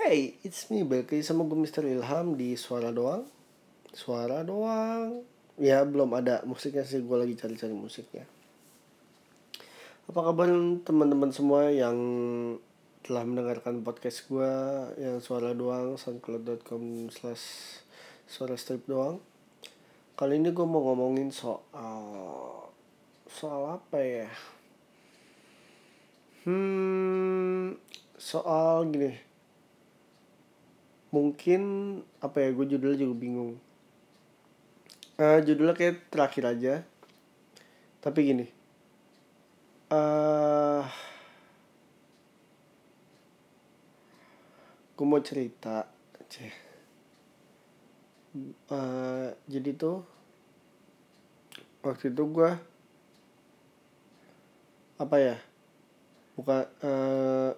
Hey, it's me lagi sama gue Mr. Ilham di Suara Doang. Suara Doang. Ya belum ada musiknya sih, gue lagi cari-cari musiknya Apa kabar teman-teman semua yang telah mendengarkan podcast gue Yang Suara Doang, soundcloud.com slash suara strip doang? Kali ini gue mau ngomongin soal Soal apa ya? Hmm, soal gini mungkin apa ya gue judulnya juga bingung. Uh, judulnya kayak terakhir aja. Tapi gini. Uh, gue mau cerita. Ceh. Uh, jadi tuh waktu itu gue apa ya buka uh,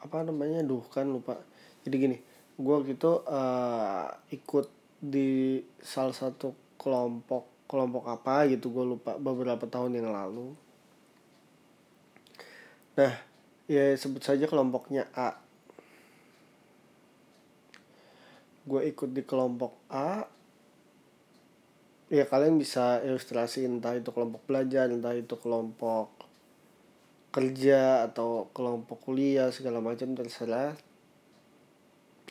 apa namanya duh kan lupa jadi gini gue gitu uh, ikut di salah satu kelompok kelompok apa gitu gue lupa beberapa tahun yang lalu. Nah ya sebut saja kelompoknya A. Gue ikut di kelompok A. Ya kalian bisa ilustrasi entah itu kelompok belajar entah itu kelompok kerja atau kelompok kuliah segala macam terserah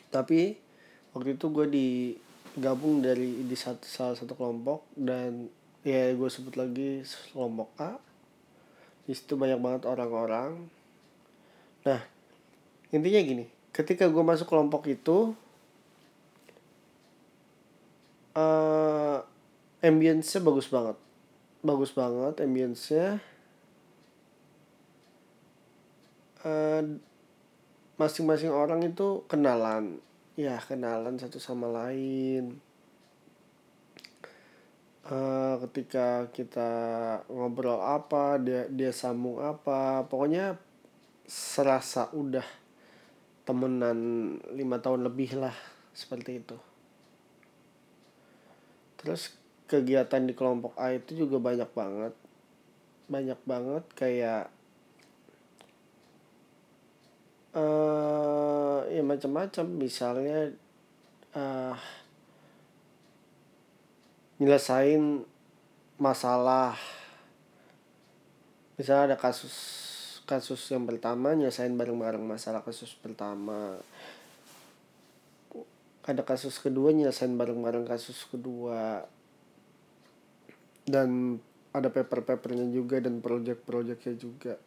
tapi waktu itu gue digabung dari di satu, salah satu kelompok dan ya gue sebut lagi kelompok A. Di situ banyak banget orang-orang. Nah intinya gini ketika gue masuk kelompok itu uh, ambience-nya bagus banget. Bagus banget ambience-nya. Eh, masing-masing orang itu kenalan. Ya kenalan satu sama lain. Uh, ketika kita ngobrol apa dia dia sambung apa pokoknya serasa udah temenan lima tahun lebih lah seperti itu. Terus kegiatan di kelompok A itu juga banyak banget. Banyak banget kayak uh, ya macam-macam. Misalnya uh, nyelesain masalah. Misalnya ada kasus kasus yang pertama nyelesain bareng-bareng masalah kasus pertama. Ada kasus kedua nyelesain bareng-bareng kasus kedua. Dan ada paper-papernya juga dan project-projectnya juga.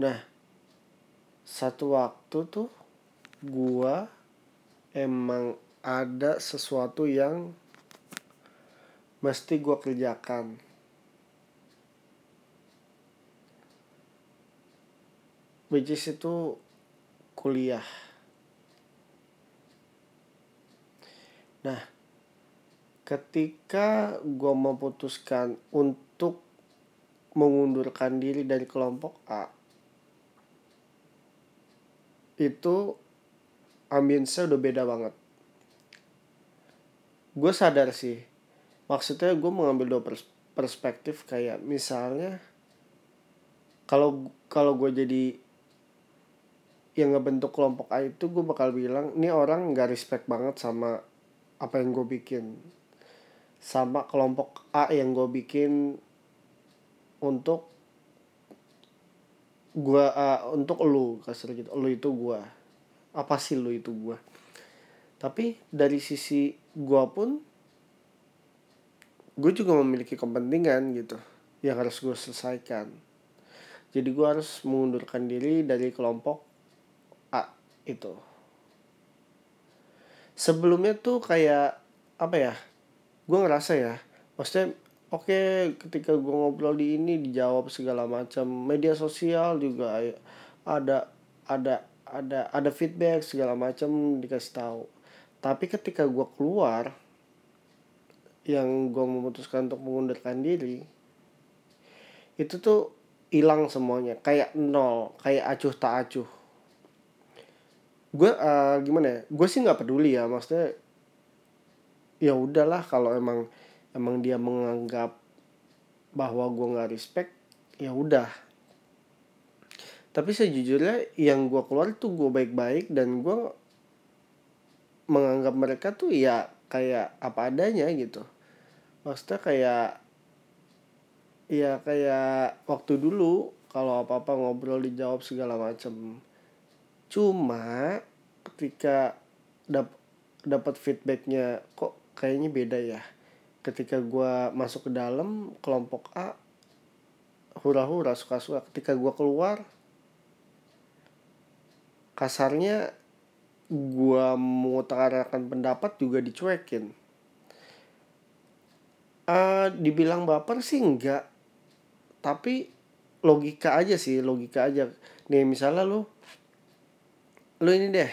Nah satu waktu tuh gua emang ada sesuatu yang mesti gua kerjakan. Which is itu kuliah. Nah ketika gua memutuskan untuk mengundurkan diri dari kelompok A itu ambience udah beda banget. Gue sadar sih maksudnya gue mengambil dua perspektif kayak misalnya kalau kalau gue jadi yang ngebentuk kelompok A itu gue bakal bilang ini orang nggak respect banget sama apa yang gue bikin. Sama kelompok A yang gue bikin untuk gua uh, untuk lu kasar gitu. Lu itu gua. Apa sih lu itu gua? Tapi dari sisi gua pun gue juga memiliki kepentingan gitu yang harus gue selesaikan. Jadi gue harus mengundurkan diri dari kelompok A itu. Sebelumnya tuh kayak apa ya gue ngerasa ya maksudnya oke ketika gue ngobrol di ini dijawab segala macam. Media sosial juga ada ada ada ada feedback segala macam dikasih tahu. Tapi ketika gue keluar yang gue memutuskan untuk mengundurkan diri itu tuh hilang semuanya. Kayak nol kayak acuh tak acuh. Gue uh, gimana ya? Gue sih nggak peduli ya maksudnya ya udahlah kalau emang emang dia menganggap bahwa gue nggak respect ya udah. Tapi sejujurnya yang gue keluar tuh gue baik-baik dan gue menganggap mereka tuh ya kayak apa adanya gitu. Maksudnya kayak ya kayak waktu dulu kalau apa apa ngobrol dijawab segala macem. Cuma ketika dap dapat feedbacknya kok kayaknya beda ya ketika gue masuk ke dalam kelompok A hura-hura suka-suka. Ketika gue keluar kasarnya gue mengutarakan pendapat juga dicuekin. Uh, dibilang baper sih enggak. Tapi logika aja sih logika aja. Nih misalnya lu lu ini deh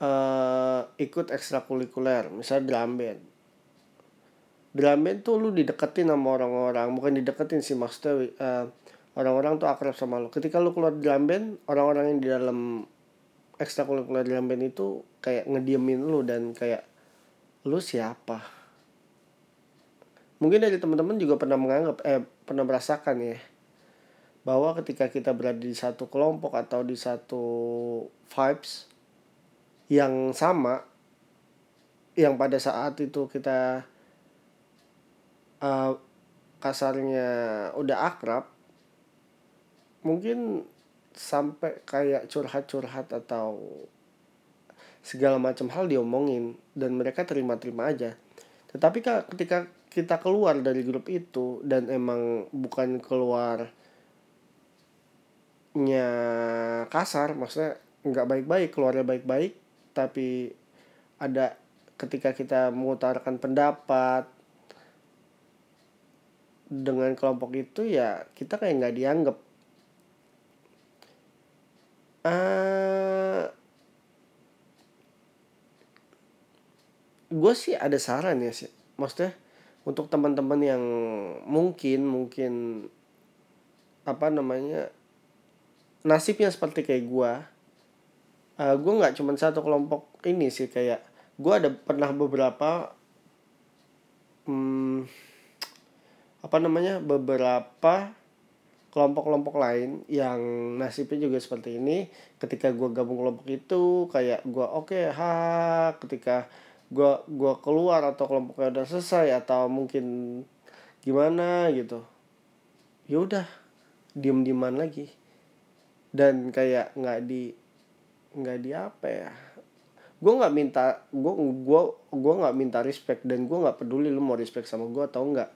uh, ikut ekstrakurikuler misalnya drum band drum band tuh lu dideketin sama orang-orang bukan dideketin sih maksudnya uh, orang-orang tuh akrab sama lu. Ketika lu keluar drum band orang-orang yang di dalam ekstrakurikuler drum band itu kayak ngediemin lu dan kayak lu siapa? Mungkin dari teman-teman juga pernah menganggap eh pernah merasakan ya bahwa ketika kita berada di satu kelompok atau di satu vibes yang sama yang pada saat itu kita uh, kasarnya udah akrab mungkin sampai kayak curhat-curhat atau segala macam hal diomongin dan mereka terima-terima aja. Tetapi ketika kita keluar dari grup itu dan emang bukan keluarnya kasar maksudnya nggak baik-baik keluarnya baik-baik tapi ada ketika kita mengutarakan pendapat dengan kelompok itu ya kita kayak nggak dianggap. Uh, gue sih ada saran ya sih. Maksudnya untuk teman-teman yang mungkin mungkin apa namanya nasibnya seperti kayak gue uh, gue nggak cuma satu kelompok ini sih kayak gue ada pernah beberapa hmm, apa namanya beberapa kelompok-kelompok lain yang nasibnya juga seperti ini. Ketika gue gabung kelompok itu kayak gue oke okay, ha ketika gua gua keluar atau kelompoknya udah selesai atau mungkin gimana gitu ya udah diem dieman lagi. Dan kayak nggak di nggak di apa ya gue nggak minta gue gue gue nggak minta respect dan gue nggak peduli lu mau respect sama gue atau enggak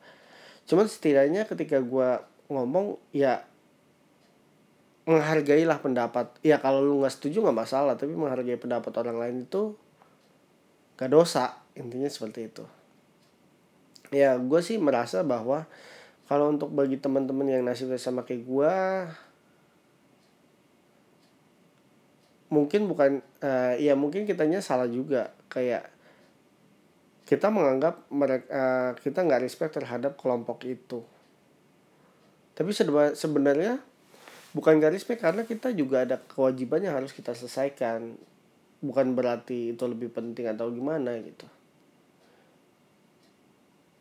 cuman setidaknya ketika gue ngomong ya menghargailah pendapat. Ya kalau lu nggak setuju nggak masalah tapi menghargai pendapat orang lain itu gak dosa. Intinya seperti itu. Ya gue sih merasa bahwa kalau untuk bagi teman-teman yang nasibnya sama kayak gue mungkin bukan uh, ya mungkin kitanya salah juga. Kayak kita menganggap mereka uh, kita nggak respect terhadap kelompok itu. Tapi sebenarnya bukan gak respect karena kita juga ada kewajiban yang harus kita selesaikan. Bukan berarti itu lebih penting atau gimana gitu.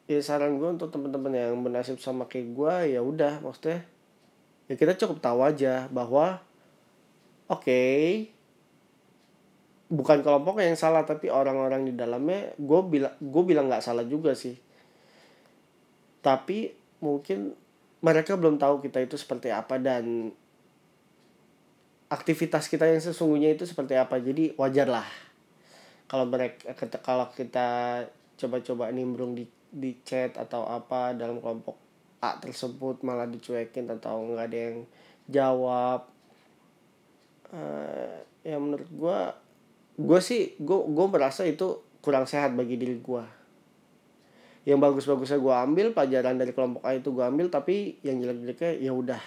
Ya saran gue untuk teman-teman yang bernasib sama kayak gue ya udah maksudnya ya kita cukup tahu aja bahwa oke okay, bukan kelompok yang salah tapi orang-orang di dalamnya gue bilang gue bilang nggak salah juga sih. Tapi mungkin mereka belum tahu kita itu seperti apa dan aktivitas kita yang sesungguhnya itu seperti apa. Jadi wajar lah kalau mereka kalau kita coba-coba nimbrung di di chat atau apa dalam kelompok A tersebut malah dicuekin atau nggak ada yang jawab. Uh, ya menurut gue gue sih gue gue merasa itu kurang sehat bagi diri gue yang bagus-bagusnya gue ambil pelajaran dari kelompok A itu gue ambil tapi yang jelek-jeleknya ya udah.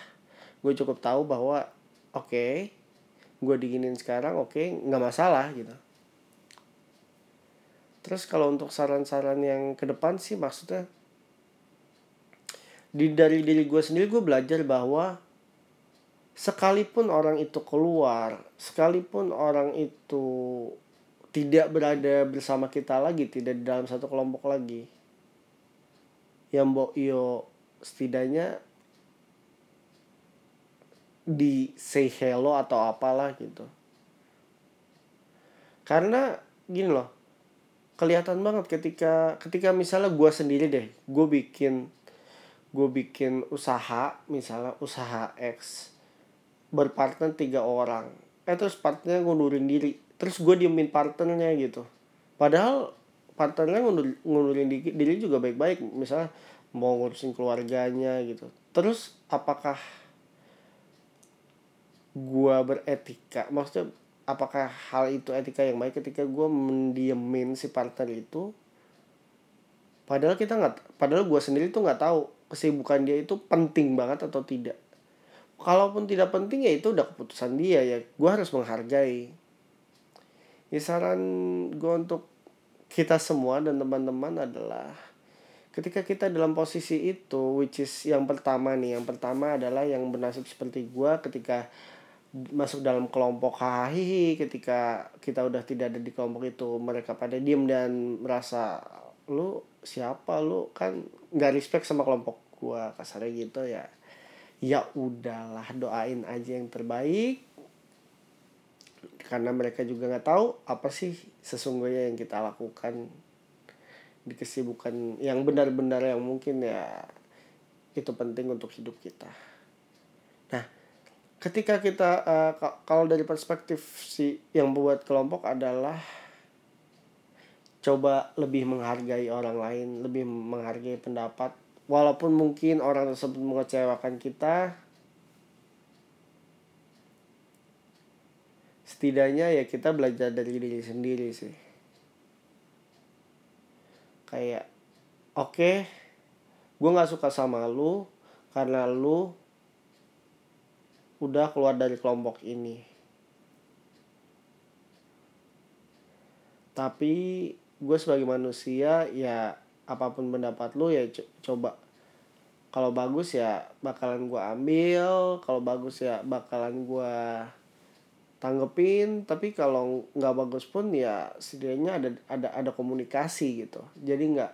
Gue cukup tahu bahwa oke okay, gue diginin sekarang oke okay, nggak masalah gitu. Terus kalau untuk saran-saran yang ke depan sih maksudnya di dari diri gue sendiri gue belajar bahwa sekalipun orang itu keluar sekalipun orang itu tidak berada bersama kita lagi tidak di dalam satu kelompok lagi yang mbok iyo setidaknya di say hello atau apalah gitu. Karena gini loh kelihatan banget ketika ketika misalnya gue sendiri deh gue bikin gue bikin usaha misalnya usaha X berpartner tiga orang. Eh terus partnernya ngundurin diri. Terus gue diemin partnernya gitu. Padahal partnernya ngundur, ngundurin diri juga baik-baik. Misalnya mau ngurusin keluarganya gitu. Terus apakah gue beretika? Maksudnya apakah hal itu etika yang baik ketika gue mendiemin si partner itu? Padahal kita nggak padahal gue sendiri tuh nggak tahu kesibukan dia itu penting banget atau tidak kalaupun tidak penting ya itu udah keputusan dia ya gue harus menghargai. Ya saran gue untuk kita semua dan teman-teman adalah ketika kita dalam posisi itu which is yang pertama nih yang pertama adalah yang bernasib seperti gue ketika masuk dalam kelompok hahihi ketika kita udah tidak ada di kelompok itu mereka pada diem dan merasa lu siapa? Lu kan nggak respect sama kelompok gua. Kasarnya gitu ya ya udahlah doain aja yang terbaik. Karena mereka juga nggak tahu apa sih sesungguhnya yang kita lakukan di kesibukan yang benar-benar yang mungkin ya itu penting untuk hidup kita. Nah ketika kita uh, kalau dari perspektif si yang buat kelompok adalah coba lebih menghargai orang lain lebih menghargai pendapat walaupun mungkin orang tersebut mengecewakan kita setidaknya ya kita belajar dari diri sendiri sih. Kayak oke okay, gue nggak suka sama lu karena lu udah keluar dari kelompok ini. Tapi gue sebagai manusia ya apa pun pendapat lu ya coba. Kalau bagus ya bakalan gue ambil. Kalau bagus ya bakalan gue tanggepin. Tapi kalau nggak bagus pun ya setidaknya ada ada ada komunikasi gitu. Jadi nggak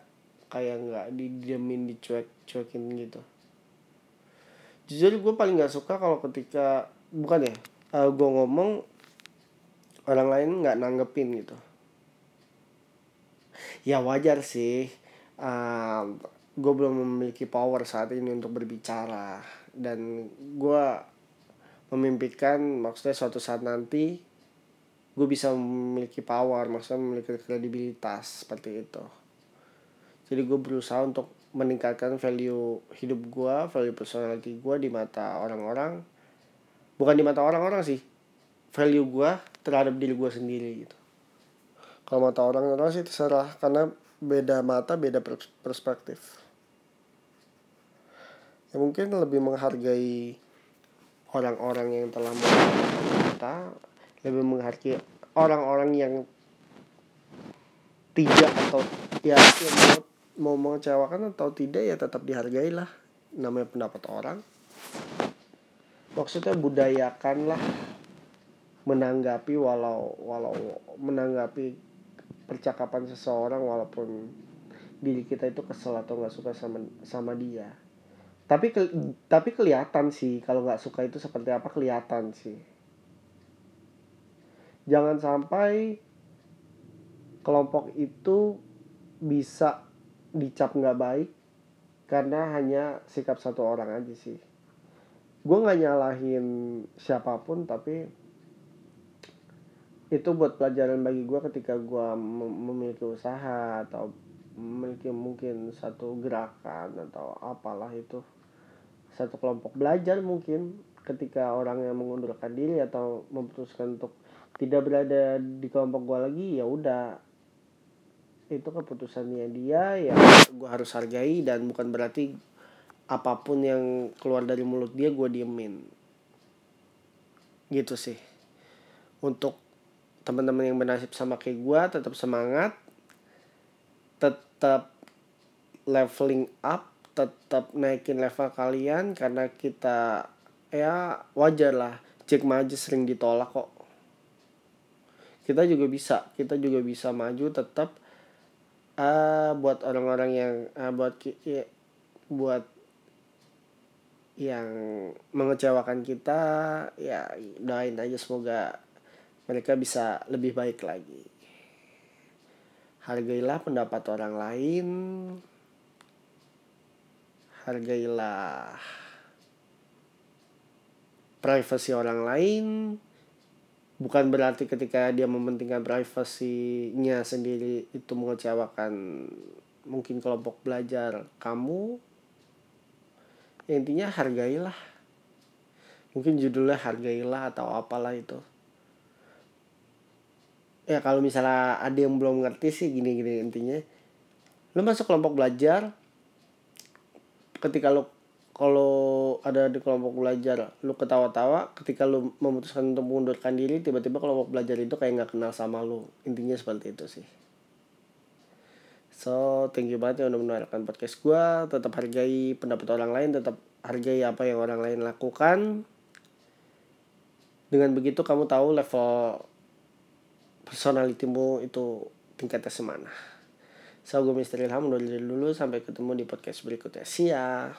kayak nggak didiemin dicuek cuekin gitu. Jujur gue paling nggak suka kalau ketika bukan ya uh, eh, gue ngomong orang lain nggak nanggepin gitu. Ya wajar sih uh, gue belum memiliki power saat ini untuk berbicara. Dan gue memimpikan maksudnya suatu saat nanti gue bisa memiliki power maksudnya memiliki kredibilitas seperti itu. Jadi gue berusaha untuk meningkatkan value hidup gue value personality gue di mata orang-orang. Bukan di mata orang-orang sih value gue terhadap diri gue sendiri gitu. Kalau mata orang-orang sih terserah karena beda mata beda perspektif. Ya mungkin lebih menghargai orang-orang yang telah menghargai kita lebih menghargai orang-orang yang tidak atau ya yang mau, mau mengecewakan atau tidak ya tetap dihargai lah namanya pendapat orang. Maksudnya budayakanlah menanggapi walau walau menanggapi percakapan seseorang walaupun diri kita itu kesel atau nggak suka sama sama dia. Tapi ke, tapi kelihatan sih kalau nggak suka itu seperti apa kelihatan sih. Jangan sampai kelompok itu bisa dicap nggak baik karena hanya sikap satu orang aja sih. Gue nggak nyalahin siapa pun tapi itu buat pelajaran bagi gue ketika gue memiliki usaha atau memiliki mungkin satu gerakan atau apalah itu. Satu kelompok belajar mungkin ketika orang yang mengundurkan diri atau memutuskan untuk tidak berada di kelompok gue lagi ya udah. Itu keputusannya dia ya gue harus hargai dan bukan berarti apa pun yang keluar dari mulut dia gue diemin. Gitu sih. Untuk teman-teman yang bernasib sama kayak gue tetap semangat tetap leveling up tetap naikin level kalian karena kita ya wajar lah. Jack maju sering ditolak kok. Kita juga bisa kita juga bisa maju tetap uh, buat orang-orang yang uh, buat ya, buat yang mengecewakan kita ya doain aja semoga mereka bisa lebih baik lagi. Hargailah pendapat orang lain. Hargailah privasi orang lain. Bukan berarti ketika dia mementingkan privasinya sendiri itu mengecewakan mungkin kelompok belajar kamu. Ya, intinya hargailah. Mungkin judulnya hargailah atau apalah itu ya kalau misalnya ada yang belum ngerti sih gini-gini intinya. Lu masuk kelompok belajar ketika lu kalau ada di kelompok belajar lu ketawa-tawa ketika lu memutuskan untuk mengundurkan diri tiba-tiba kelompok belajar itu kayak nggak kenal sama lu. Intinya seperti itu sih. So thank you banget ya udah mendengarkan podcast gue tetap hargai pendapat orang lain tetap hargai apa yang orang lain lakukan. Dengan begitu kamu tahu level personalitimu itu tingkatnya semana so gue Misteri Ilham dulu sampai ketemu di podcast berikutnya. Ya